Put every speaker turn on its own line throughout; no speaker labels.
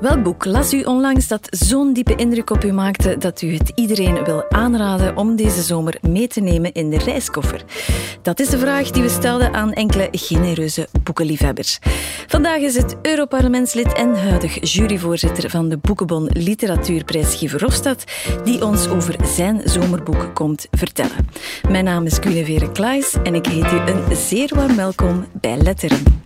Welk boek las u onlangs dat zo'n diepe indruk op u maakte dat u het iedereen wil aanraden om deze zomer mee te nemen in de reiskoffer? Dat is de vraag die we stelden aan enkele genereuze boekenliefhebbers. Vandaag is het Europarlementslid en huidig juryvoorzitter van de Boekenbon Literatuurprijs Guy Verhofstadt die ons over zijn zomerboek komt vertellen. Mijn naam is Guinevere Klaes en ik heet u een zeer warm welkom bij Letteren.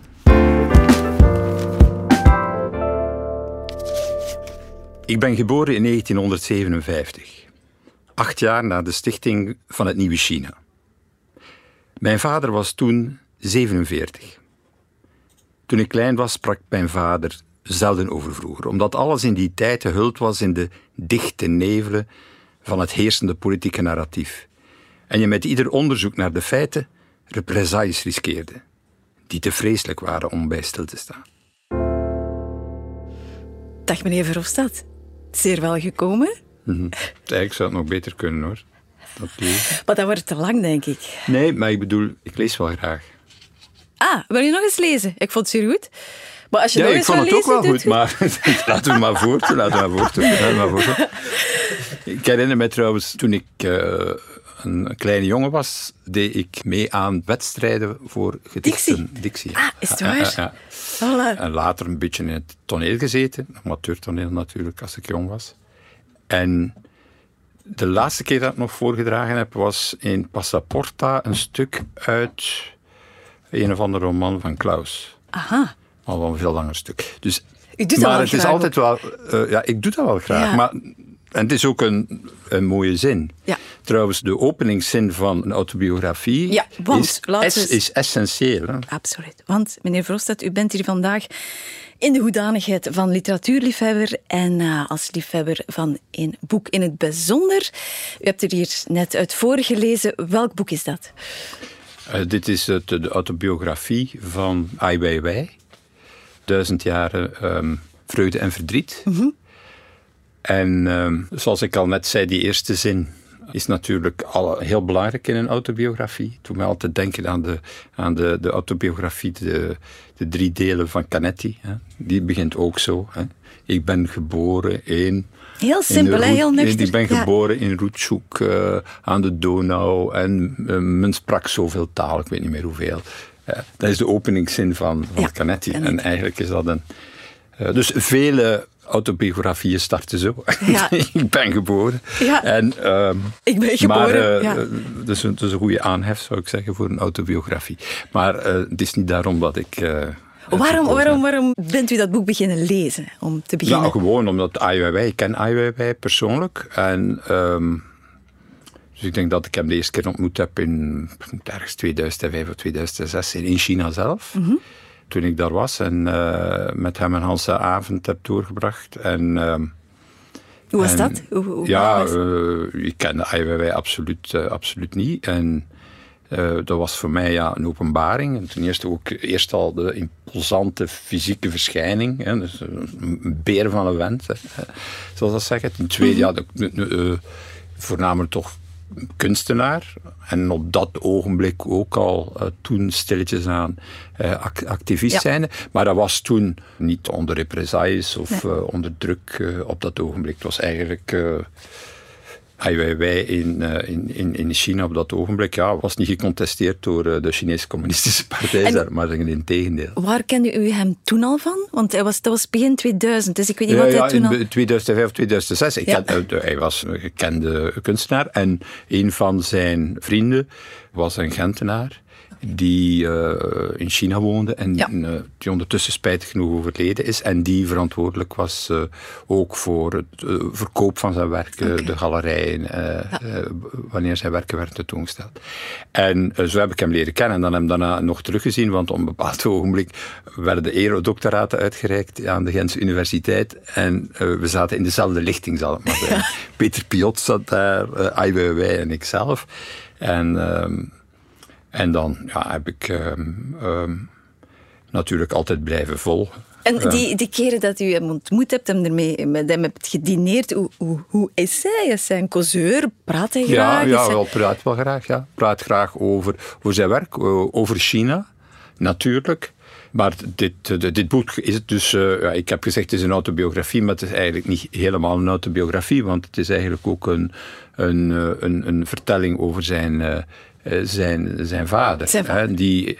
Ik ben geboren in 1957, acht jaar na de stichting van het nieuwe China. Mijn vader was toen 47. Toen ik klein was, sprak mijn vader zelden over vroeger, omdat alles in die tijd gehuld was in de dichte nevelen van het heersende politieke narratief. En je met ieder onderzoek naar de feiten represailles riskeerde, die te vreselijk waren om bij stil te staan.
Dag meneer Verhofstadt. Zeer wel gekomen.
Mm Eigenlijk zou het nog beter kunnen hoor. Dat
maar dat wordt te lang, denk ik.
Nee, maar ik bedoel, ik lees wel graag.
Ah, wil je nog eens lezen? Ik vond het zeer goed. Maar als je
ja,
nog
ik
eens
vond het ook wel goed, maar laten we maar voortdoen. Laten we maar voortdoen. Ik herinner me trouwens, toen ik uh, een kleine jongen was, deed ik mee aan wedstrijden voor gedichten.
Dixie.
Dixie.
Ah, is het waar?
Ja, ja,
Voilà.
En later een beetje in het toneel gezeten, amateurtoneel natuurlijk, als ik jong was. En de laatste keer dat ik nog voorgedragen heb, was in Passaporta een stuk uit een of andere roman van Klaus.
Aha.
Al wel een veel langer stuk. Dus,
U doet dat
maar
wel
het is altijd wel... eh, ja, ik doe dat wel graag. Maar, en het is ook een, een mooie zin.
Ja.
Trouwens, de openingszin van een autobiografie
Ja, want,
is,
eens-
is essentieel. Hè?
Absoluut. Want, meneer Verhofstadt, u bent hier vandaag in de hoedanigheid van literatuurliefhebber en eh, als liefhebber van een boek in het bijzonder. U hebt er hier net uit voorgelezen. Welk boek is dat?
Eh, dit is het, de autobiografie van Ai Weiwei. Duizend jaren ehm, vreugde en verdriet. En ehm, zoals ik al net zei, die eerste zin is natuurlijk al heel belangrijk in een autobiografie. Doet me altijd denken aan de, aan de, de autobiografie, de, de drie delen van Canetti. Hè. Die begint ook zo. Hè. Ik ben geboren in...
Heel simpel, hè? heel nuchter.
Ik ben
Ja.
geboren in Roetschoek eh, aan de Donau en eh, men sprak zoveel taal, ik weet niet meer hoeveel. Eh, dat is de openingszin van, van
Ja,
Canetti.
Canetti.
En eigenlijk is dat een... dus vele autobiografieën starten zo.
Ja.
ik ben geboren.
Ja.
En, ehm,
Ik ben
maar
geboren.
eh,
ja.
eh, dus, een- dus een goede aanhef, zou ik zeggen, voor een autobiografie. Maar eh, het is niet daarom dat ik...
Waarom, waarom, waarom bent u dat boek beginnen lezen? Om te beginnen.
Nou, gewoon omdat Ai Weiwei, ik ken Ai Weiwei persoonlijk. En, ehm, dus ik denk dat ik hem de eerste keer ontmoet heb in ergens 2005 of 2006 in China zelf.
Mhm.
Toen ik daar was en eh, met hem een hele avond heb doorgebracht. En, ehm,
hoe was
en-
dat? Hoe, hoe
ja,
was-
eh, ik kende Weiwei absoluut, eh, absoluut niet. En dat was voor mij ja, een openbaring. En ten eerste ook eerst al de imposante fysieke verschijning. Hè, dus een beer van een vent, hè, zoals dat zeggen. Ten tweede, ja, de, de- de, voornamelijk toch kunstenaar. En op dat ogenblik ook al eh, toen stilletjes aan eh, ac- activist
Ja.
zijnde. Maar dat was toen niet onder represailles of eh, onder druk op dat ogenblik. Het was eigenlijk... eh, Ai Weiwei in, eh, in, in, in China op dat ogenblik ja, was niet gecontesteerd door eh, de Chinese Communistische Partij,
En-
maar in tegendeel.
Waar kende u hem toen al van? Want hij was, dat was begin 2000, dus ik weet niet
Ja,
wat hij
ja,
toen al...
in 2005 of 2006. Ik
Ja.
ken- eh, hij was een gekende kunstenaar en een van zijn vrienden was een Gentenaar die eh, in China woonde en
Ja.
eh, die ondertussen spijtig genoeg overleden is en die verantwoordelijk was eh, ook voor het verkoop van zijn werk,
Oké.
de galerijen, eh, wanneer zijn werken werden tentoongesteld. En zo heb ik hem leren kennen en dan hem daarna nog teruggezien, want op een bepaald ogenblik werden de erodoctoraten uitgereikt aan de Gentse Universiteit en we zaten in dezelfde lichting, zal ik maar zeggen. Peter Piot zat daar, eh Ai Weiwei en ikzelf. En, ehm, en dan ja, heb ik ehm, ehm, natuurlijk altijd blijven volgen.
En die, die keren dat u hem ontmoet hebt, hem ermee, met hem hebt gedineerd, hoe, hoe, hoe is hij? Is hij een causeur? Praat hij
Ja,
graag?
Ja
hij-
wel, praat wel graag. Ja. Praat graag over, over zijn werk, eh, over China, natuurlijk. Maar dit, dit boek is het dus, ja, ik heb gezegd het is een autobiografie, maar het is eigenlijk niet helemaal een autobiografie, want het is eigenlijk ook een, een, een, een vertelling over zijn, zijn, zijn vader.
Zijn vader.
Hè, die,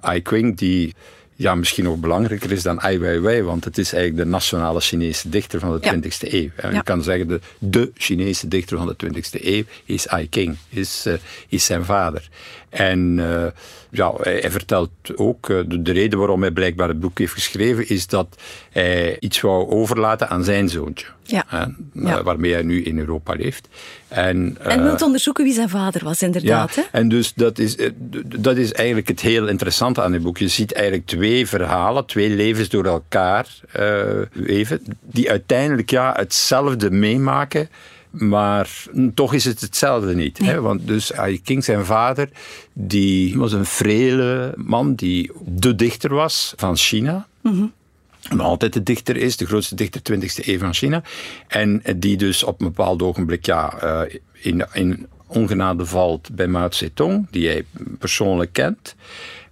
Ai Qing, die ja, misschien nog belangrijker is dan Ai Weiwei, want het is eigenlijk de nationale Chinese dichter van de 20e eeuw. Je ja. kan zeggen, de, de Chinese dichter van de 20e eeuw is Ai King, is, uh, is zijn vader. En uh, ja, hij, vertelt ook, uh, de, de, reden waarom hij blijkbaar het boek heeft geschreven, is dat hij iets wou overlaten aan zijn zoontje.
Ja.
ja. Waarmee hij nu in Europa leeft. En,
en wilt onderzoeken wie zijn vader was, inderdaad.
Ja,
hè?
en dus dat is, dat is eigenlijk het heel interessante aan het boek. Je ziet eigenlijk twee verhalen, twee levens door elkaar weven, die uiteindelijk ja, hetzelfde meemaken. Maar toch is het hetzelfde niet.
Nee.
Hè? Want dus King, zijn vader, die was een frele man die de dichter was van China.
Mm -hmm
nog altijd de dichter is, de grootste dichter 20e eeuw van China. En die dus op een bepaald ogenblik ja, uh, in, in ongenade valt bij Mao Zedong, die hij persoonlijk kent.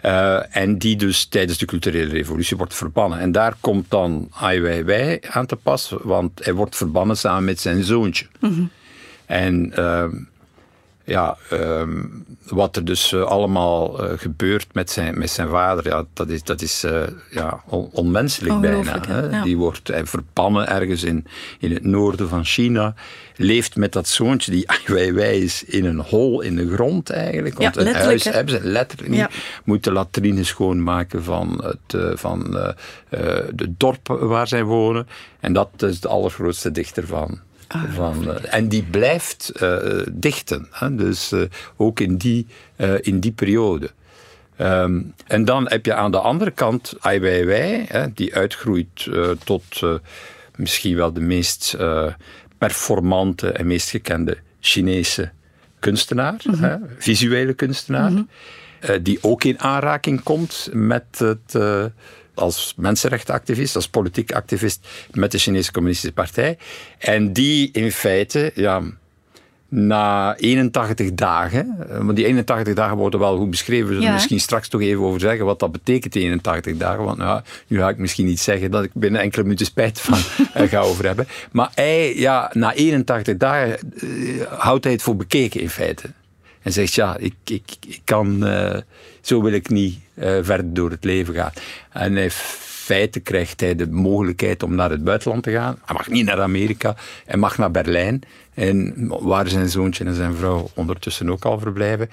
Uh, en die dus tijdens de culturele revolutie wordt verbannen. En daar komt dan Ai Weiwei aan te pas, want hij wordt verbannen samen met zijn zoontje.
Mm -hmm.
En uh, ja, um, wat er dus uh, allemaal uh, gebeurt met zijn, met zijn vader, ja, dat is, dat is uh, ja, on, onmenselijk bijna. Hè?
Ja.
Die wordt verbannen ergens in, in het noorden van China. Leeft met dat zoontje die Ai Weiwei is in een hol in de grond eigenlijk. Want
ja,
een huis
hè?
hebben ze letterlijk niet.
Ja.
Moet de latrine schoonmaken van het van, de dorp waar zij wonen. En dat is de allergrootste dichter van, van, uh, en die blijft uh, dichten. Hè? Dus uh, ook in die, in die periode. Um, en dan heb je aan de andere kant Ai Weiwei, hè, die uitgroeit tot misschien wel de meest performante en meest gekende Chinese kunstenaar,
Mhm.
mm -hmm. hè, visuele kunstenaar, mm -hmm. die ook in aanraking komt met het als mensenrechtenactivist, als politiek activist met de Chinese Communistische Partij. En die in feite, ja, na 81 dagen, maar die 81 dagen worden wel goed beschreven, we zullen
Ja.
misschien straks toch even over zeggen wat dat betekent, die 81 dagen. Want nou, nu ga ik misschien niet zeggen dat ik binnen enkele minuten spijt van uh, ga over hebben. Maar hij, ja, na 81 dagen uh, houdt hij het voor bekeken in feite. En zegt, ja, ik, ik, ik kan, uh, zo wil ik niet verder door het leven gaan. En in feite krijgt hij de mogelijkheid om naar het buitenland te gaan. Hij mag niet naar Amerika, hij mag naar Berlijn. En waar zijn zoontje en zijn vrouw ondertussen ook al verblijven.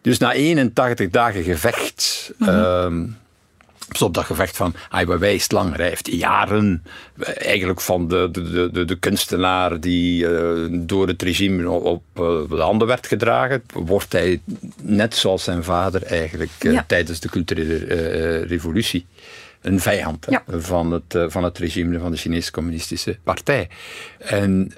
Dus na 81 dagen gevecht... Mm -hmm. uh, dus op dat gevecht van Ai Weiwei is langer. Hij heeft jaren eigenlijk van de, de, de, de kunstenaar die uh, door het regime op uh, de handen werd gedragen, wordt hij net zoals zijn vader eigenlijk uh, ja. tijdens de culturele revolutie een vijand
ja.
van, het, van het regime van de Chinese Communistische Partij. En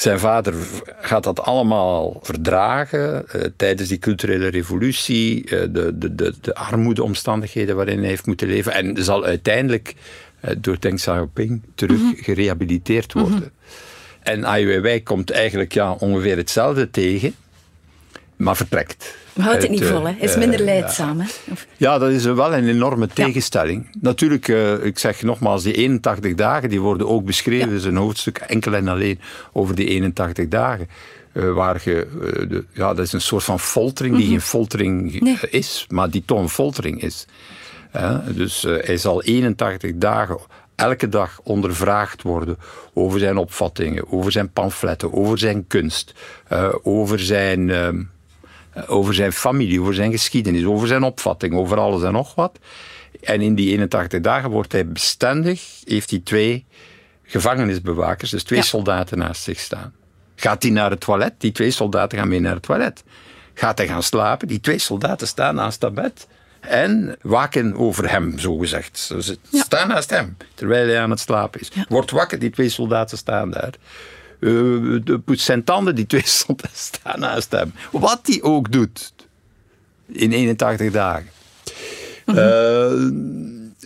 zijn vader gaat dat allemaal verdragen uh, tijdens die culturele revolutie, uh, de, de, de, de armoedeomstandigheden waarin hij heeft moeten leven. En zal uiteindelijk uh, door Deng Xiaoping terug mm -hmm. gerehabiliteerd worden. Mm -hmm. En Ai Weiwei komt eigenlijk ja, ongeveer hetzelfde tegen, maar vertrekt.
Houdt het niet vol, hè? Is minder leidzaam,
ja.
hè?
Ja, dat is wel een enorme tegenstelling. Ja. Natuurlijk, uh, ik zeg nogmaals, die 81 dagen die worden ook beschreven. Ja. Is een hoofdstuk enkel en alleen over die 81 dagen. Uh, waar je, uh, de, ja, dat is een soort van foltering die mm -hmm. geen foltering
nee.
is, maar die toch een foltering is. dus hij zal 81 dagen elke dag ondervraagd worden over zijn opvattingen, over zijn pamfletten, over zijn kunst, over zijn, uh, over zijn familie, over zijn geschiedenis, over zijn opvatting, over alles en nog wat. En in die 81 dagen wordt hij bestendig, heeft hij twee gevangenisbewakers, dus twee ja. soldaten naast zich staan. Gaat hij naar het toilet? Die twee soldaten gaan mee naar het toilet. Gaat hij gaan slapen? Die twee soldaten staan naast dat bed en waken over hem, zogezegd. Ze
Ja.
staan naast hem, terwijl hij aan het slapen is.
Ja.
Wordt wakker, die twee soldaten staan daar. Uh, de poetst zijn tanden, die twee soldaten staan naast hem. Wat hij ook doet, in 81 dagen.
Mhm.
Uh,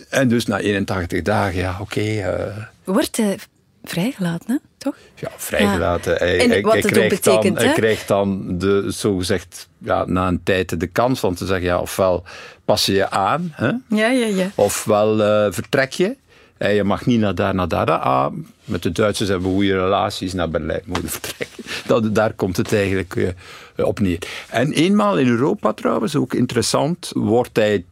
en dus na 81 dagen, ja, oké. Okay, uh,
Wordt hij vrijgelaten, hè? toch?
Ja, vrijgelaten. Ja. Hij,
en
hij,
wat
hij krijgt
betekent,
dan,
hè?
hij krijgt dan de, zogezegd, ja, na een tijd de kans om te zeggen, ja, ofwel pas je je aan, hè,
Ja, ja, ja.
ofwel eh, vertrek je. Je mag niet naar daar, naar daar. Ah, met de Duitsers hebben we goede relaties naar Berlijn moeten vertrekken. Daar komt het eigenlijk eh, op neer. En eenmaal in Europa trouwens, ook interessant, wordt hij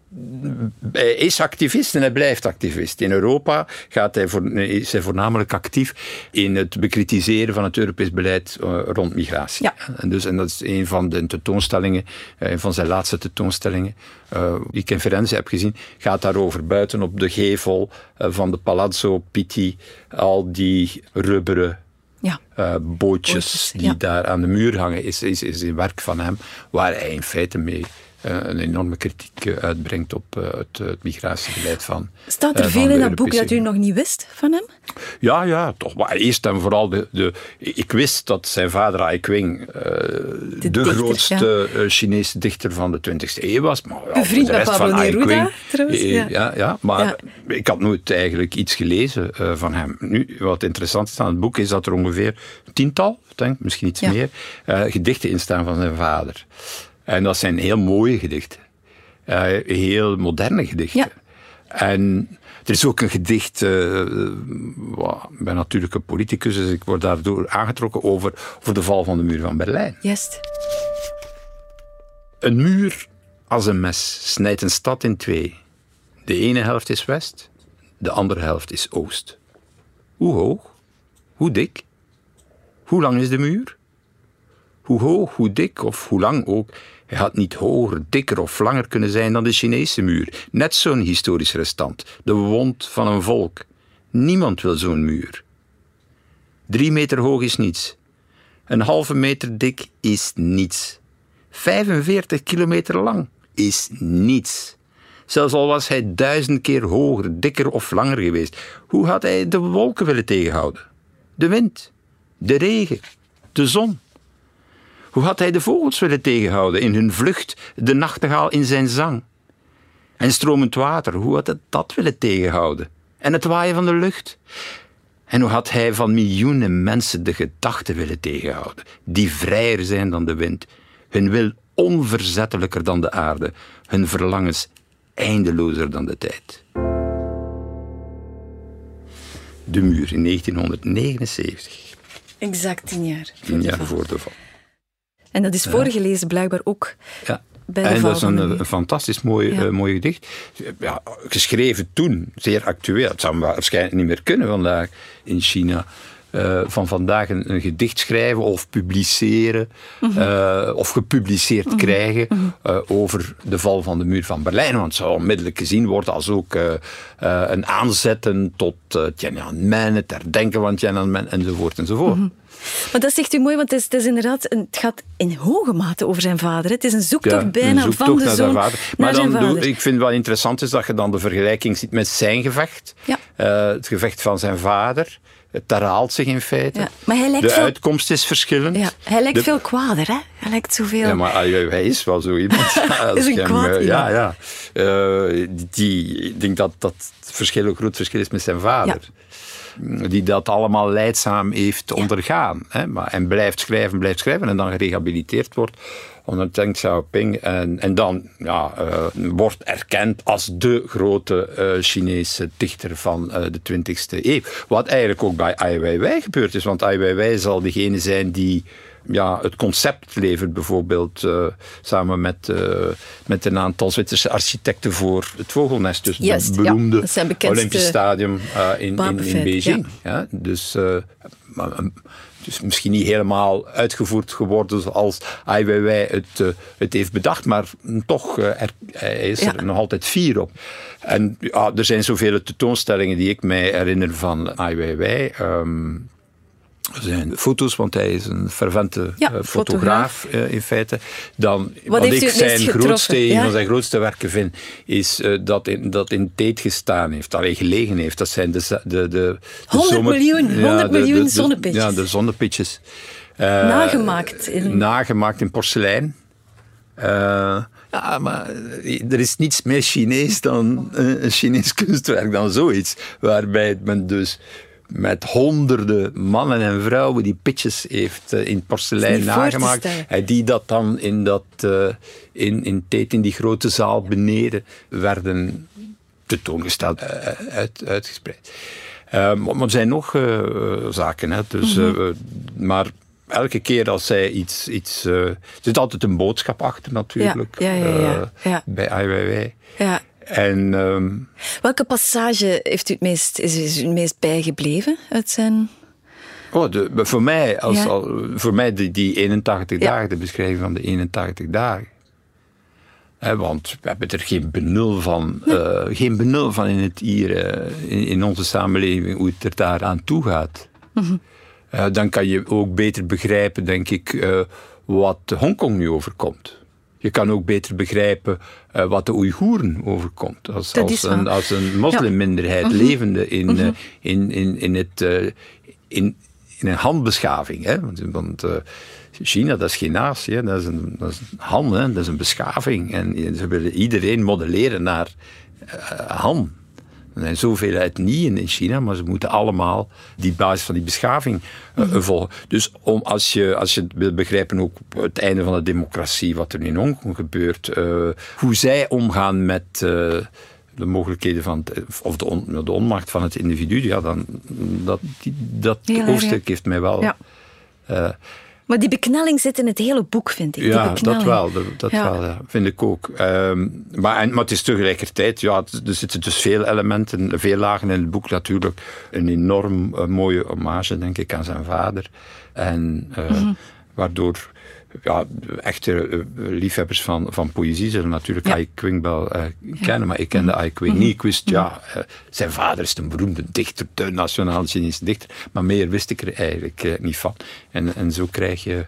hij is activist en hij blijft activist. In Europa gaat hij voor, is hij voornamelijk actief in het bekritiseren van het Europees beleid uh, rond migratie.
Ja.
En, dus, en dat is een van de tentoonstellingen, een van zijn laatste tentoonstellingen, uh, die ik in Firenze heb gezien, gaat daarover. Buiten op de gevel van de Palazzo Pitti, al die rubberen
ja.
uh, bootjes,
Bootjes,
die
ja.
daar aan de muur hangen, is, is, is een werk van hem, waar hij in feite mee een enorme kritiek uh, uitbrengt op het, het, migratiebeleid van.
Staat er veel in dat boek dat u nog niet wist van hem?
Ja, ja, toch. Maar eerst en vooral, de, de, ik wist dat zijn vader Ai Qing de, de
dichter,
grootste ja. Chinese dichter van de 20e eeuw was. Maar, ja,
Bevriend
de
met
rest
Pablo
van Ai
Neruda, trouwens. Ja.
ja, ja maar ik had nooit eigenlijk iets gelezen van hem. Nu, wat interessant is aan het boek, is dat er ongeveer een tiental, denk, misschien iets meer, gedichten in staan van zijn vader. En dat zijn heel mooie gedichten. Uh, heel moderne gedichten.
Ja.
En er is ook een gedicht, uh, ik ben natuurlijk een politicus, dus ik word daardoor aangetrokken over, over de val van de muur van Berlijn.
Juist.
Een muur als een mes snijdt een stad in twee. De ene helft is west, de andere helft is oost. Hoe hoog? Hoe dik? Hoe lang is de muur? Hoe hoog, hoe dik of hoe lang ook, hij had niet hoger, dikker of langer kunnen zijn dan de Chinese muur. Net zo'n historisch restant, de wond van een volk. Niemand wil zo'n muur. Drie meter hoog is niets. Een halve meter dik is niets. 45 kilometer lang is niets. Zelfs al was hij duizend keer hoger, dikker of langer geweest, hoe had hij de wolken willen tegenhouden? De wind, de regen, de zon. Hoe had hij de vogels willen tegenhouden in hun vlucht, de nachtegaal in zijn zang? En stromend water, hoe had hij dat willen tegenhouden? En het waaien van de lucht? En hoe had hij van miljoenen mensen de gedachten willen tegenhouden, die vrijer zijn dan de wind, hun wil onverzettelijker dan de aarde, hun verlangens eindelozer dan de tijd? De muur in 1979.
Exact tien jaar.
Tien jaar voor de val.
En dat is voorgelezen blijkbaar ook.
Ja.
Bij de
en dat is een, fantastisch mooi,
Ja.
uh, mooi gedicht. Ja, geschreven toen, zeer actueel. Het zou waarschijnlijk niet meer kunnen vandaag in China. Uh, van vandaag een, een, gedicht schrijven of publiceren
Mhm.
mm -hmm. uh, of gepubliceerd mm -hmm. krijgen mm -hmm. over de val van de muur van Berlijn. Want het zou onmiddellijk gezien worden als ook een aanzetten tot Tiananmen, het herdenken van Tiananmen enzovoort enzovoort.
Maar dat zegt u mooi, want het, is, het, is inderdaad een, het gaat in hoge mate over zijn vader. Het is een zoektocht
ja,
bijna
een zoektocht
van de
naar
zoon
zijn vader. Maar dan doe, ik vind wel interessant is dat je dan de vergelijking ziet met zijn gevecht.
Ja.
Uh, het gevecht van zijn vader. Het herhaalt zich in feite.
Ja, maar hij lijkt
de
veel...
uitkomst is verschillend.
Ja, hij lijkt
De-
veel kwader, hè? Hij lijkt zoveel...
Ja, maar hij, hij is wel zo iemand.
Is een
je hem,
kwaad
eh, Ja, ja. Eh, die, ik denk dat dat het verschil een groot verschil is met zijn vader. Die dat allemaal leidzaam heeft ondergaan. Hè? Maar, en blijft schrijven, blijft schrijven. En dan gerehabiliteerd wordt onder Deng Xiaoping. En, en dan ja, eh, wordt erkend als de grote eh, Chinese dichter van eh, de 20e eeuw. Wat eigenlijk ook bij Ai Weiwei gebeurd is. Want Ai Weiwei zal degene zijn die ja, het concept levert, bijvoorbeeld uh, samen met, uh, met een aantal Zwitserse architecten voor het vogelnest. Dus
Juist,
het beroemde Olympisch Stadium uh, in, in, Beijing. Ja. dus, maar, dus misschien niet helemaal uitgevoerd geworden zoals Ai Weiwei het, het heeft bedacht, maar toch er, hij is
Ja.
er nog altijd fier op. En ja, er zijn zoveel tentoonstellingen die ik mij herinner van Ai Weiwei. Um, zijn foto's, want hij is een fervente
Ja,
uh, fotograaf, uh, in feite. Dan, wat, ik zijn grootste,
Ja?
van zijn grootste werken vind, is uh, dat in, dat in Tate gestaan heeft, alleen gelegen heeft. Dat zijn de, de, de, de
100
zomer-
miljoen, 100
de- de-
miljoen zonnepitjes.
Ja, de zonnepitjes. Uh,
Nagemaakt in-
Nagemaakt in porselein. Uh, ja, maar er is niets meer Chinees dan een Chinees kunstwerk dan zoiets. Waarbij men dus met honderden mannen en vrouwen die pitjes heeft uh, in porselein nagemaakt. En die dat dan in, dat, uh, in, in, in die grote zaal beneden werden tentoongesteld, uit, uitgespreid. maar er zijn nog zaken. Hè. Dus, mm -hmm. maar elke keer als zij iets. iets er zit altijd een boodschap achter, natuurlijk.
Ja, ja, ja, ja.
bij IWW. En, um,
Welke passage heeft u het meest, is, is u het meest bijgebleven uit zijn...
Oh, de, voor mij, als, ja. al, voor mij die, die 81 ja. dagen, de beschrijving van de 81 dagen. He, want we hebben er geen benul van, nee. uh, geen benul van in, het hier, uh, in, in, onze samenleving, hoe het er daar aan toe gaat. Mm -hmm. uh, dan kan je ook beter begrijpen, denk ik, wat Hongkong nu overkomt. Je kan ook beter begrijpen uh, wat de Oeigoeren overkomt. Als, als, een, als een moslimminderheid ja. levende in, mm -hmm. uh, in, in, in, het, uh, in, in een handbeschaving. Hè? Want, want China, dat is geen natie, hè? Dat, is een, dat is een Han, hè? dat is een beschaving. En ze willen iedereen modelleren naar Han. Er zijn zoveel etnieën in China, maar ze moeten allemaal die basis van die beschaving uh, mm-hmm. volgen. Dus om, als, je, als je wil begrijpen ook het einde van de democratie, wat er in Hongkong gebeurt, uh, hoe zij omgaan met uh, de mogelijkheden van, het, of de, on, de, onmacht van het individu, ja, dan, dat, die, dat
ja,
hoofdstuk
ja.
heeft mij wel...
Ja. Maar die beknelling zit in het hele boek, vind ik.
Ja, dat wel. Dat, ja. wel, ja. vind ik ook. Um, maar, en, maar het is tegelijkertijd, ja, er zitten dus veel elementen, veel lagen in het boek natuurlijk. Een enorm uh, mooie hommage, denk ik, aan zijn vader. En uh, mm -hmm. waardoor ja, echte uh, liefhebbers van, van poëzie zullen natuurlijk ja. Ai Quing wel uh, kennen, maar ik kende -hmm. Ai Quing niet. Ik wist, ja, uh, zijn vader is een beroemde dichter, de nationale Chinese dichter, maar meer wist ik er eigenlijk niet van. En, en zo krijg je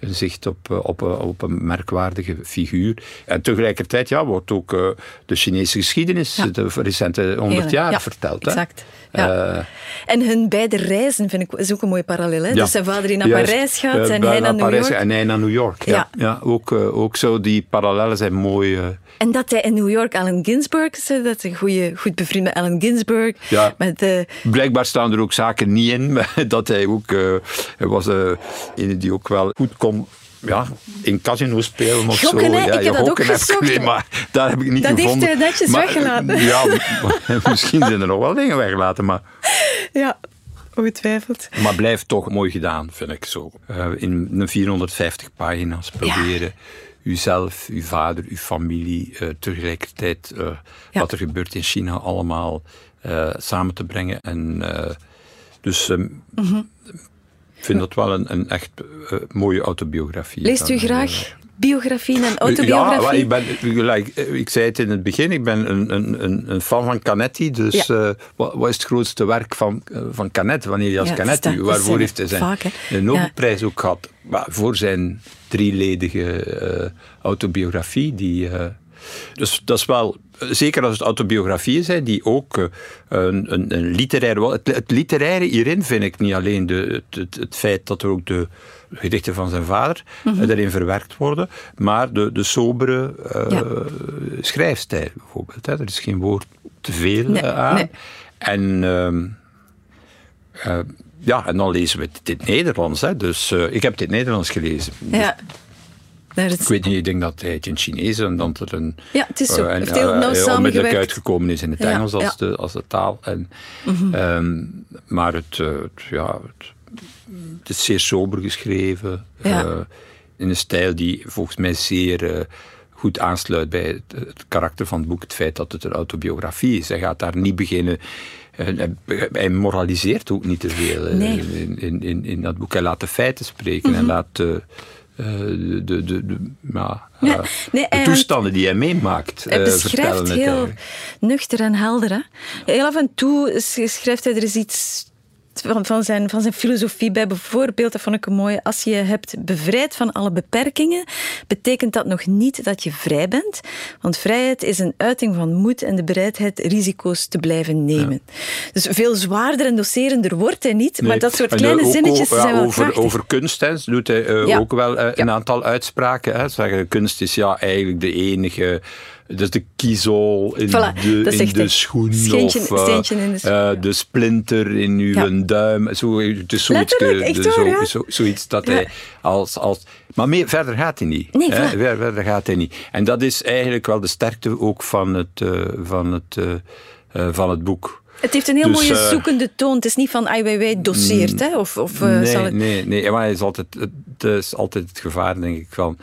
zicht op, op, op een merkwaardige figuur. En tegelijkertijd ja, wordt ook uh, de Chinese geschiedenis, ja. de recente 100 jaar,
ja,
verteld.
Exact. Ja. Uh, en hun beide reizen vind ik is ook een mooie parallel. Hè? Dus zijn vader die naar
Juist,
Parijs gaat en hij naar New
Parijs,
York.
En hij naar New York. Ja. Ja. ook, ook zo, die parallellen zijn mooi.
En dat hij in New York Allen Ginsberg is, dat hij goeie, goed bevriend met Allen Ginsberg.
Ja.
Met, uh,
Blijkbaar staan er ook zaken niet in, dat hij ook, hij was een die ook wel goed kon ja, in casino spelen of
gokken,
zo.
Hè?
Ja,
ik heb dat ook
heb
gezocht.
Nee, maar daar heb ik niet
dat
gevonden.
Dat heeft hij netjes
maar,
weggelaten.
Ja, misschien zijn er nog wel dingen weggelaten, maar...
Ja, ongetwijfeld.
Maar blijft toch mooi gedaan, vind ik zo. Uh, in een 450 pagina's proberen... Ja uzelf, uw vader, uw familie, uh, tegelijkertijd uh, ja. wat er gebeurt in China allemaal uh, samen te brengen. En dus um, mm -hmm. Ik vind dat wel een, een echt mooie autobiografie.
Leest u graag biografieën en autobiografieën?
Ja, ik, ben, like, ik zei het in het begin, ik ben een, een, een fan van Canetti. Dus ja. wat, wat, is het grootste werk van, van Canetti, wanneer hij als ja, Canetti? Dat, waarvoor dat heeft hij zijn
vaak,
de Nobelprijs ook gehad? Maar voor zijn drieledige uh, autobiografie. Die, dus dat is wel, zeker als het autobiografieën zijn, die ook uh, een, een, een literaire... Het, het, literaire hierin vind ik niet alleen de, het, het, het, feit dat er ook de gedichten van zijn vader mm -hmm. erin verwerkt worden, maar de, de sobere ja. schrijfstijl bijvoorbeeld. Hè. Er is geen woord te veel
nee,
aan.
Nee.
En... ja, en dan lezen we het Nederlands. Hè. Dus uh, ik heb het in het Nederlands gelezen.
Ja.
Ik weet niet, ik denk dat hij het in het Chinees en dat het een.
Ja, het is zo. Heel nauw
uh, onmiddellijk uitgekomen is in het
ja,
Engels als, de, als de taal. En, mm -hmm. um, maar het, het ja, het, het, is zeer sober geschreven.
Ja.
in een stijl die volgens mij zeer goed aansluit bij het, het, karakter van het boek. Het feit dat het een autobiografie is. Hij gaat daar niet beginnen. Hij moraliseert ook niet te veel
nee.
in, in, in, in, dat boek. Hij laat de feiten spreken. Mm -hmm. Hij laat de, de, de, de, ja,
nee, nee,
de toestanden die hij meemaakt
hij
uh,
beschrijft heel nuchter en helder. Hè? Heel af en toe schrijft hij er eens iets van, van, zijn, van zijn filosofie bij. Bijvoorbeeld, dat vond ik een mooie. Als je je hebt bevrijd van alle beperkingen, betekent dat nog niet dat je vrij bent. Want vrijheid is een uiting van moed en de bereidheid risico's te blijven nemen. Ja. Dus veel zwaarder en doserender wordt hij niet. Nee. Maar dat soort kleine
ook,
zinnetjes
ja,
zijn wel
over,
krachtig.
over kunst hè, doet hij uh, ja. ook wel uh, een aantal uitspraken. Hè. Zeggen, kunst is ja eigenlijk de enige dus de kiezel in, de, in de schoen.
Steentje,
of
steentje in de, schoen, ja.
de splinter in uw ja. duim. Zo, het is zoiets,
waar,
zo, zo, zoiets dat hij als... als maar meer, verder gaat hij niet.
Nee,
hè? Ver, verder gaat hij niet. En dat is eigenlijk wel de sterkte ook van het, uh, van het, uh, van het boek.
Het heeft een heel
Dus,
mooie
eh,
zoekende toon. Het is niet van ai weiwei doseert, hè? Of, of
nee,
zal het...
nee, nee, maar het is altijd het, is altijd het gevaar, denk ik, van...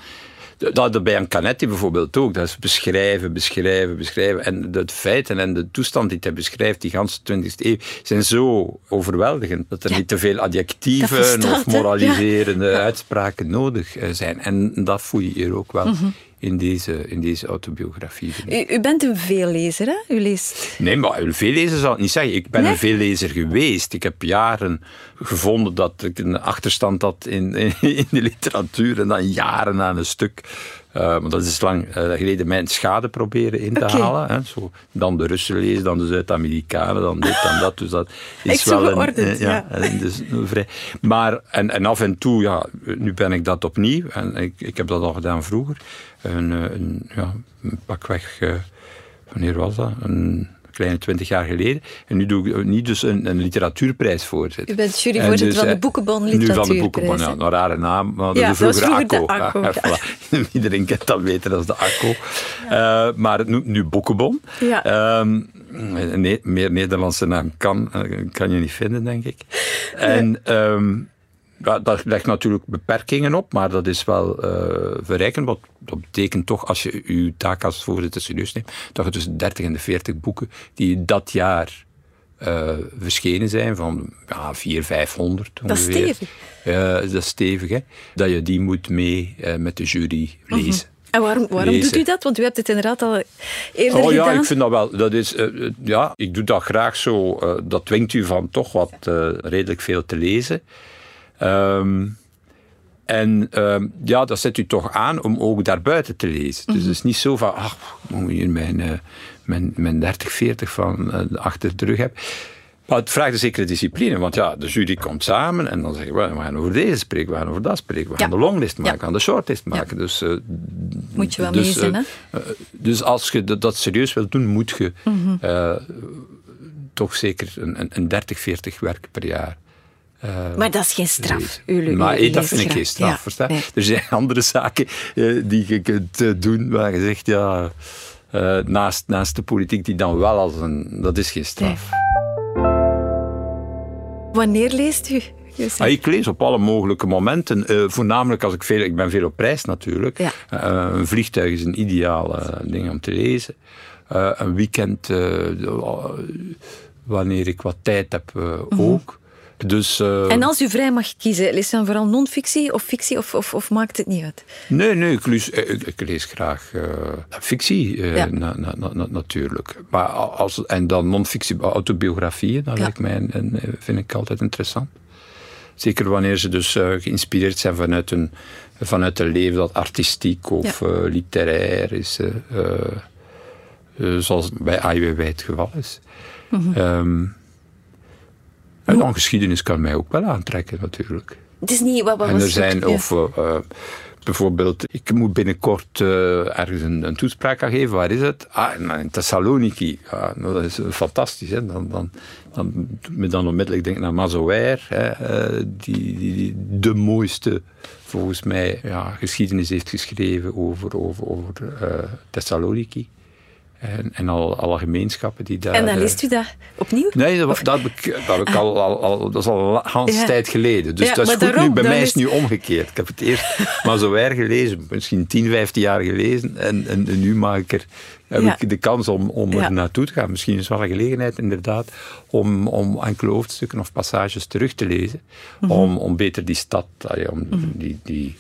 Dat bij een Canetti bijvoorbeeld ook. Dat is beschrijven, beschrijven, beschrijven. En de feiten en de toestand die hij beschrijft, die ganse 20e eeuw, zijn zo overweldigend dat er
Ja.
niet te veel adjectieven of moraliserende uitspraken nodig eh, zijn. En dat voel je hier ook wel
Mhm.
In, deze, in deze autobiografie.
U, u bent een veellezer, hè? U leest...
Nee, maar een veellezer zal ik niet zeggen. Ik ben
Nee?
een veellezer geweest. Ik heb jaren gevonden dat ik een achterstand had in, in, in de literatuur en dan jaren aan een stuk. Uh, maar dat is lang uh, geleden mijn schade proberen in te halen. Hè. Zo, dan de Russen lezen, dan de Zuid-Amerikanen, dan dit, dan dat. Dus dat is
Echt
wel
geordend,
een, eh,
ja.
en dus, vrij. Maar, en, en af en toe, ja, nu ben ik dat opnieuw. En ik, ik heb dat al gedaan vroeger. Een, eh, een, ja, een pakweg, uh, wanneer was dat? Een kleine twintig jaar geleden. En nu doe ik niet dus een, een literatuurprijs voorzitter.
U bent juryvoorzitter
dus,
van de
eh,
Boekenbon
Nu van de
Literatuurprijs.
Boekenbon, ja. Een rare naam, maar
Ja,
dat
dat
vroeger Ja, voilà. Iedereen kent dat beter dan de ACCO. Uh, maar nu, nu Boekenbon.
Ja.
Um, nee, meer Nederlandse naam kan, kan je niet vinden, denk ik. En... Um, ja, dat legt natuurlijk beperkingen op, maar dat is wel uh, verrijkend. Want dat betekent toch, als je je taak als voorzitter serieus neemt, dat je tussen 30 en de 40 boeken die dat jaar uh, verschenen zijn, van ja, 400, 500
Dat is
ongeveer.
stevig.
Uh, dat is stevig, hè. Dat je die moet mee uh, met de jury lezen. Mm -hmm.
En waarom, waarom doet u dat? Want u hebt het inderdaad al eerder
oh, ja,
gedaan.
ik vind dat wel. Dat is, uh, ja, ik doe dat graag zo. Uh, dat dwingt u van toch wat uh, redelijk veel te lezen. Um, en um, ja, dat zet u toch aan om ook daarbuiten te lezen. Mm -hmm. Dus het is niet zo van, ach, ik moet hier mijn, uh, mijn, mijn 30, 40 van uh, achter de rug heb. Maar het vraagt een zekere discipline, want ja, de jury komt samen en dan zeggen we, we gaan over deze spreken, we gaan over dat spreken, we gaan
Ja.
de longlist maken,
Ja.
we gaan de shortlist maken.
Ja.
Dus, uh,
Moet je wel
dus,
hè?
dus als je dat, dat serieus wilt doen, moet je
Mhm.
mm -hmm. toch zeker een, een, een 30, 40 werken per jaar. Uh,
maar dat is geen straf.
Maar
u,
dat vind ik geen straf.
Ja,
verstaan?
nee.
Er zijn andere zaken uh, die je kunt uh, doen waar je zegt, ja, uh, naast, naast de politiek die dan wel als een... Dat is geen straf.
Nee. Wanneer leest u?
Ah, ik lees op alle mogelijke momenten. Voornamelijk als ik veel... Ik ben veel op reis natuurlijk.
Ja.
Een vliegtuig is een ideaal ding om te lezen. Een weekend, wanneer ik wat tijd heb, mm -hmm. ook. Dus, uh,
en als u vrij mag kiezen, leest u dan vooral non-fictie of fictie of, of, of, maakt het niet uit?
Nee, nee, ik lees, ik, ik lees graag uh, fictie uh,
ja.
na, na, na, natuurlijk. Maar als, en dan non-fictie, autobiografieën, dat ja. lijkt mij, en, vind ik altijd interessant. Zeker wanneer ze dus geïnspireerd zijn vanuit een, vanuit een leven dat artistiek of ja. literair is. zoals bij AIWW het geval is. Mm -hmm. um, en dan geschiedenis kan mij ook wel aantrekken, natuurlijk.
Het is niet wat, wat
En er zijn,
het?
of uh, uh, bijvoorbeeld, ik moet binnenkort uh, ergens een, een, toespraak gaan geven. Waar is het? Ah, in Thessaloniki. Nou, dat is fantastisch. Hè? Dan, dan, dan doet me dan onmiddellijk denken naar Mazower, hè? Die, die, die, de mooiste, volgens mij, ja, geschiedenis heeft geschreven over, over, over Thessaloniki. En, en al, alle gemeenschappen die daar...
En dan leest u dat opnieuw?
Nee, dat, dat heb ik, dat heb ik al, al, al, dat is al een
Ja.
tijd geleden. Dus
Ja,
dat is goed
daarom,
nu. Bij mij is het nu omgekeerd. Ik heb het eerst maar zo erg gelezen, misschien 10, 15 jaar gelezen. En, en, en nu maak ik er, heb
Ja.
ik de kans om, om er naartoe te gaan. Misschien is het wel een gelegenheid, inderdaad, om, om enkele hoofdstukken of passages terug te lezen.
Mhm.
om, om beter die stad, om die... die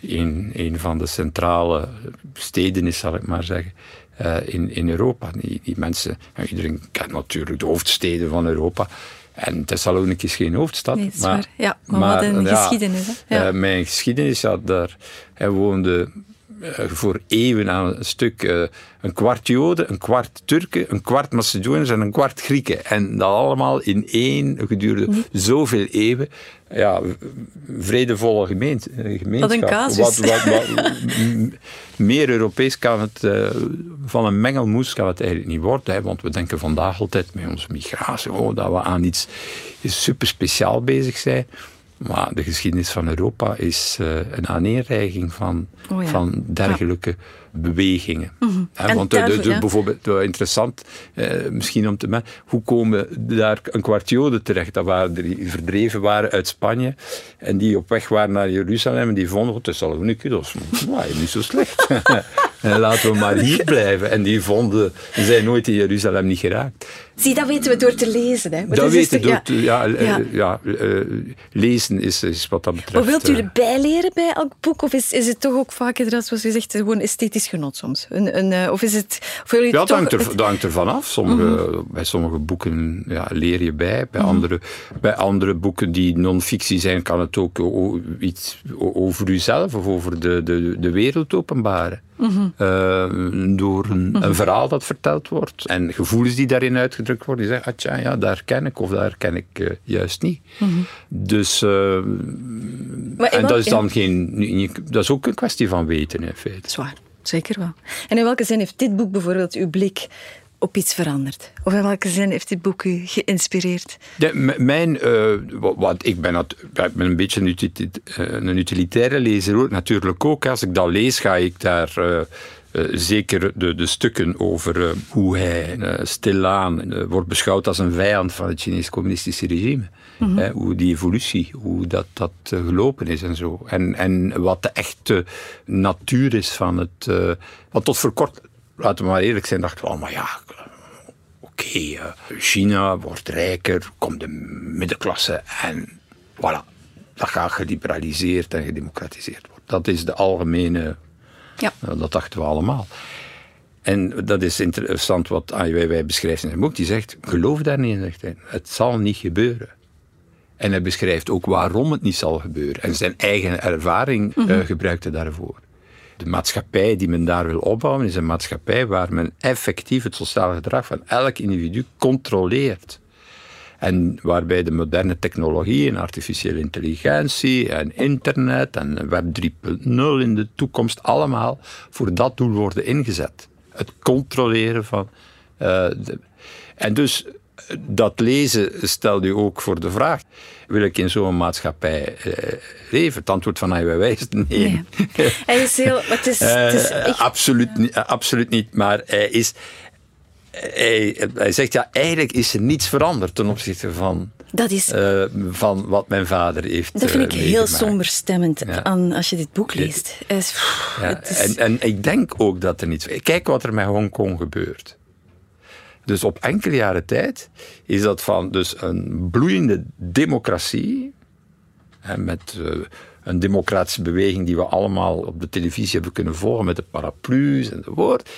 een, een van de centrale steden is, zal ik maar zeggen, eh, in, in Europa. Die, die mensen, ja, iedereen kent natuurlijk de hoofdsteden van Europa. En Thessaloniki is geen hoofdstad.
Nee, is
maar,
waar. Ja, maar wat een
ja,
geschiedenis, hè? Ja.
eh, mijn geschiedenis, ja, daar, hij woonde voor eeuwen aan een stuk uh, een kwart Joden, een kwart Turken, een kwart Macedoniërs en een kwart Grieken. En dat allemaal in één gedurende hm. zoveel eeuwen. Ja, vredevolle gemeente, gemeenschap.
Wat een casus. Wat, wat, wat,
meer Europees kan het, uh, van een mengelmoes kan het eigenlijk niet worden. Hè, want we denken vandaag altijd met onze migratie, oh, dat we aan iets super speciaal bezig zijn. Maar de geschiedenis van Europa is uh, een aaneenreiging van, oh ja. van dergelijke bewegingen. Mm -hmm. want de, de, bijvoorbeeld, interessant, eh, misschien om te hoe komen daar een kwart Joden terecht? Dat waren die verdreven waren uit Spanje en die op weg waren naar Jeruzalem en die vonden, het is al een dat is niet zo slecht. en laten we maar hier blijven. En die vonden, zijn nooit in Jeruzalem niet geraakt.
Zie, dat weten we door te lezen. Hè?
dat weten we door te, ja, ja, ja. Uh, lezen is, is, wat dat betreft...
Maar wilt u eh, erbij leren bij elk boek? Of is, is het toch ook vaak, zoals u zegt, gewoon esthetisch genot soms? Een, een, uh, of is het... Of
jullie ja, dat hangt, er, dat hangt ervan af. Sommige, mm -hmm. Bij sommige boeken ja, leer je bij. Bij, mm -hmm. andere, bij andere boeken die non-fictie zijn, kan het ook iets over uzelf of over de, de, de wereld openbaren. Mm -hmm. door een, een, verhaal dat verteld wordt. En gevoelens die daarin uitgedrukt worden. Die zeggen, tja, ja, daar ken ik of daar ken ik uh, juist niet. Mm -hmm. Dus, uh, en dat is dan geen... Dat is ook een kwestie van weten, in feite.
Zwaar, zeker wel. En in welke zin heeft dit boek bijvoorbeeld uw blik op iets veranderd? Of in welke zin heeft dit boek u geïnspireerd?
De, mijn, uh, wat, ik, ben ik ben een beetje een, utilita een utilitaire lezer natuurlijk ook. Als ik dat lees, ga ik daar... Uh, zeker de, de, stukken over uh, hoe hij uh, stilaan wordt beschouwd als een vijand van het Chinese communistische regime. Mm -hmm. hoe die evolutie, hoe dat, dat gelopen is en zo. En, en wat de echte natuur is van het. want tot voor kort, laten we maar eerlijk zijn, dachten we, oh, maar ja, oké, okay, China wordt rijker, komt de middenklasse en voilà, dat gaat geliberaliseerd en gedemocratiseerd worden. Dat is de algemene, ja. Uh, dat dachten we allemaal. En dat is interessant wat Ai Weiwei beschrijft in zijn boek. Die zegt, geloof daar niet in, zegt hij. Het zal niet gebeuren. En hij beschrijft ook waarom het niet zal gebeuren. En zijn eigen ervaring mm -hmm. uh, gebruikte daarvoor. De maatschappij die men daar wil opbouwen is een maatschappij waar men effectief het sociale gedrag van elk individu controleert. En waarbij de moderne technologie en artificiële intelligentie en internet en Web 3.0 in de toekomst allemaal voor dat doel worden ingezet. Het controleren van. Uh, de, en dus dat lezen stelt u ook voor de vraag: wil ik in zo'n maatschappij eh, leven? Het antwoord van is nee. nee.
Hij is heel. Het is, het is
eh, absoluut, niet, absoluut niet, maar hij is. Hij, hij, zegt ja, eigenlijk is er niets veranderd ten opzichte van,
dat is,
uh, van wat mijn vader heeft
Dat vind ik
uh,
heel somber stemmend ja. aan, als je dit boek leest. Is, pff,
ja, is... en, en ik denk ook dat er niets... Kijk wat er met Hongkong gebeurt. Dus op enkele jaren tijd is dat van dus een bloeiende democratie, hè, met uh, een democratische beweging die we allemaal op de televisie hebben kunnen volgen met de paraplu's enzovoort,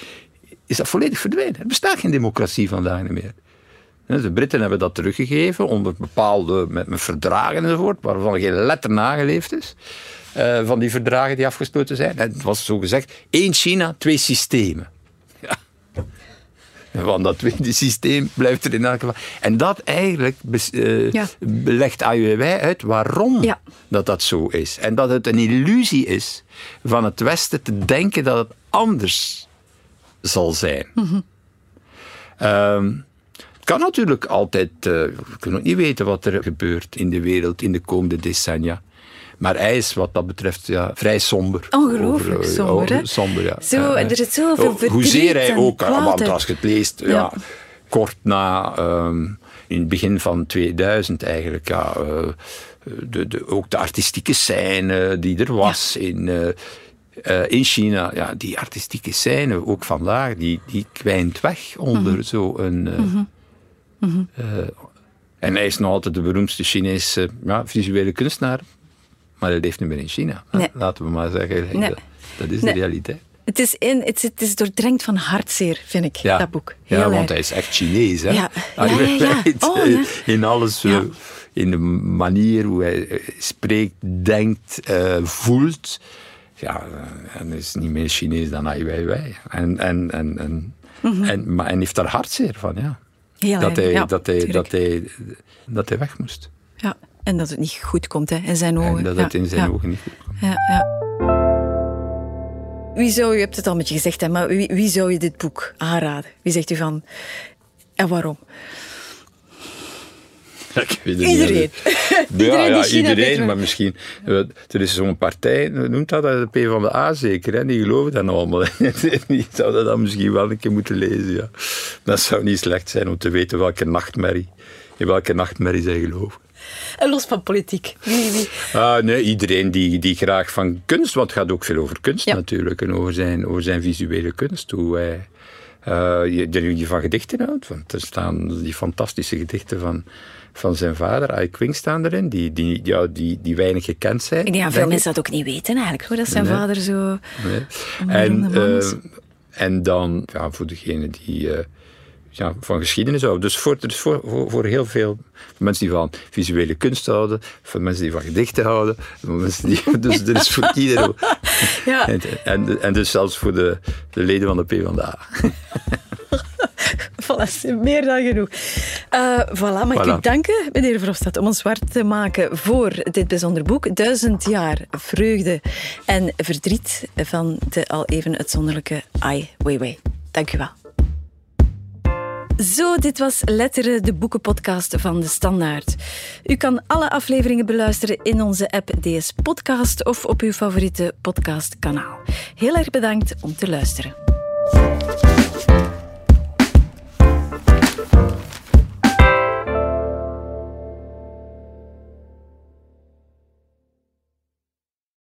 is dat volledig verdwenen. Er bestaat geen democratie vandaag meer. De Britten hebben dat teruggegeven onder bepaalde met, met verdragen enzovoort, waarvan geen letter nageleefd is. Uh, van die verdragen die afgesloten zijn. En het was zo gezegd: één China, twee systemen. Want dat tweede systeem blijft er in elk geval. En dat eigenlijk uh, ja. legt AUW uit waarom ja. dat dat zo is. En dat het een illusie is van het Westen te denken dat het anders zal zijn. Mm -hmm. um, het kan natuurlijk altijd, uh, we kunnen ook niet weten wat er gebeurt in de wereld in de komende decennia. Maar hij is wat dat betreft ja, vrij somber.
Ongelooflijk over, somber, hè?
somber, ja.
Zo, er zit zoveel verdriet
Hoezeer hij ook, want als je het leest, ja. ja kort na, um, in het begin van 2000 eigenlijk, ja, uh, de, de, ook de artistieke scène die er was ja. in... Uh, uh, in China, ja, die artistieke scène, ook vandaag, die, die kwijnt weg onder mm -hmm. zo'n. Uh, mm -hmm. mm -hmm. en hij is nog altijd de beroemdste Chinese ja, visuele kunstenaar maar dat leeft niet meer in China. Nee. Laten we maar zeggen. Nee. Dat, dat, is de realiteit.
Het is, in, het, is, het is doordrenkt van hartzeer, vind ik, ja. dat boek.
Heel ja, want hij is echt Chinees. Hè? Ja. Ja, ja, oh, in alles, in de manier hoe hij spreekt, denkt, voelt. Ja, en is niet meer Chinees dan Ai Weiwei. En, en, en, en,
Mhm.
en, maar, en heeft daar hartzeer van, ja. Dat, hij,
ja,
dat, hij,
tuurlijk.
dat, hij, dat hij weg moest.
Ja, en dat het niet goed komt hè, in zijn ogen.
En dat
ja,
het in zijn ogen niet goed kwam.
Ja, ja. Wie zou, je hebt het al met je gezegd, hè, maar wie, wie zou je dit boek aanraden? Wie zegt u van, en waarom?
Ja, ik weet het
Iedereen.
Niet.
Iedereen
ja, iedereen, maar misschien... eh, Er is zo'n partij, hoe noemt dat, de P van de A zeker, hè? die geloven dat allemaal. Die zouden dat misschien wel een keer moeten lezen, ja. Dat zou niet slecht zijn om te weten welke nachtmerrie, in welke nachtmerrie zij geloven.
En los van politiek. Wie, wie?
Ah, nee, iedereen die, die graag van kunst, want het gaat ook veel over kunst
Ja.
natuurlijk, en over zijn, over zijn visuele kunst, hoe hij eh, je, je van gedichten houdt. Want er staan die fantastische gedichten van, van zijn vader, Ai Kwing, staan erin, die, die, ja, die, die weinig gekend zijn.
Ik denk dat veel
ik.
mensen dat ook niet weten eigenlijk, hoor, dat zijn
Nee.
vader zo...
Nee. En,
beroemde man is.
eh, en dan, ja, voor degene die eh, ja, van geschiedenis houden. Dus voor, dus voor, voor, voor heel veel mensen die van visuele kunst houden, voor mensen die van gedichten houden, mensen die, dus er is voor iedereen.
Ja.
En, en, en dus zelfs voor de, de leden van de PvdA.
Voilà, meer dan genoeg. Eh voilà, mag ik u danken, meneer Verhofstadt, om ons zwart te maken voor dit bijzonder boek. Duizend jaar vreugde en verdriet van de al even uitzonderlijke Ai Weiwei. Dank u wel. Zo, dit was Letteren, de boekenpodcast van De Standaard. U kan alle afleveringen beluisteren in onze app DS Podcast of op uw favoriete podcastkanaal. Heel erg bedankt om te luisteren. Thank you.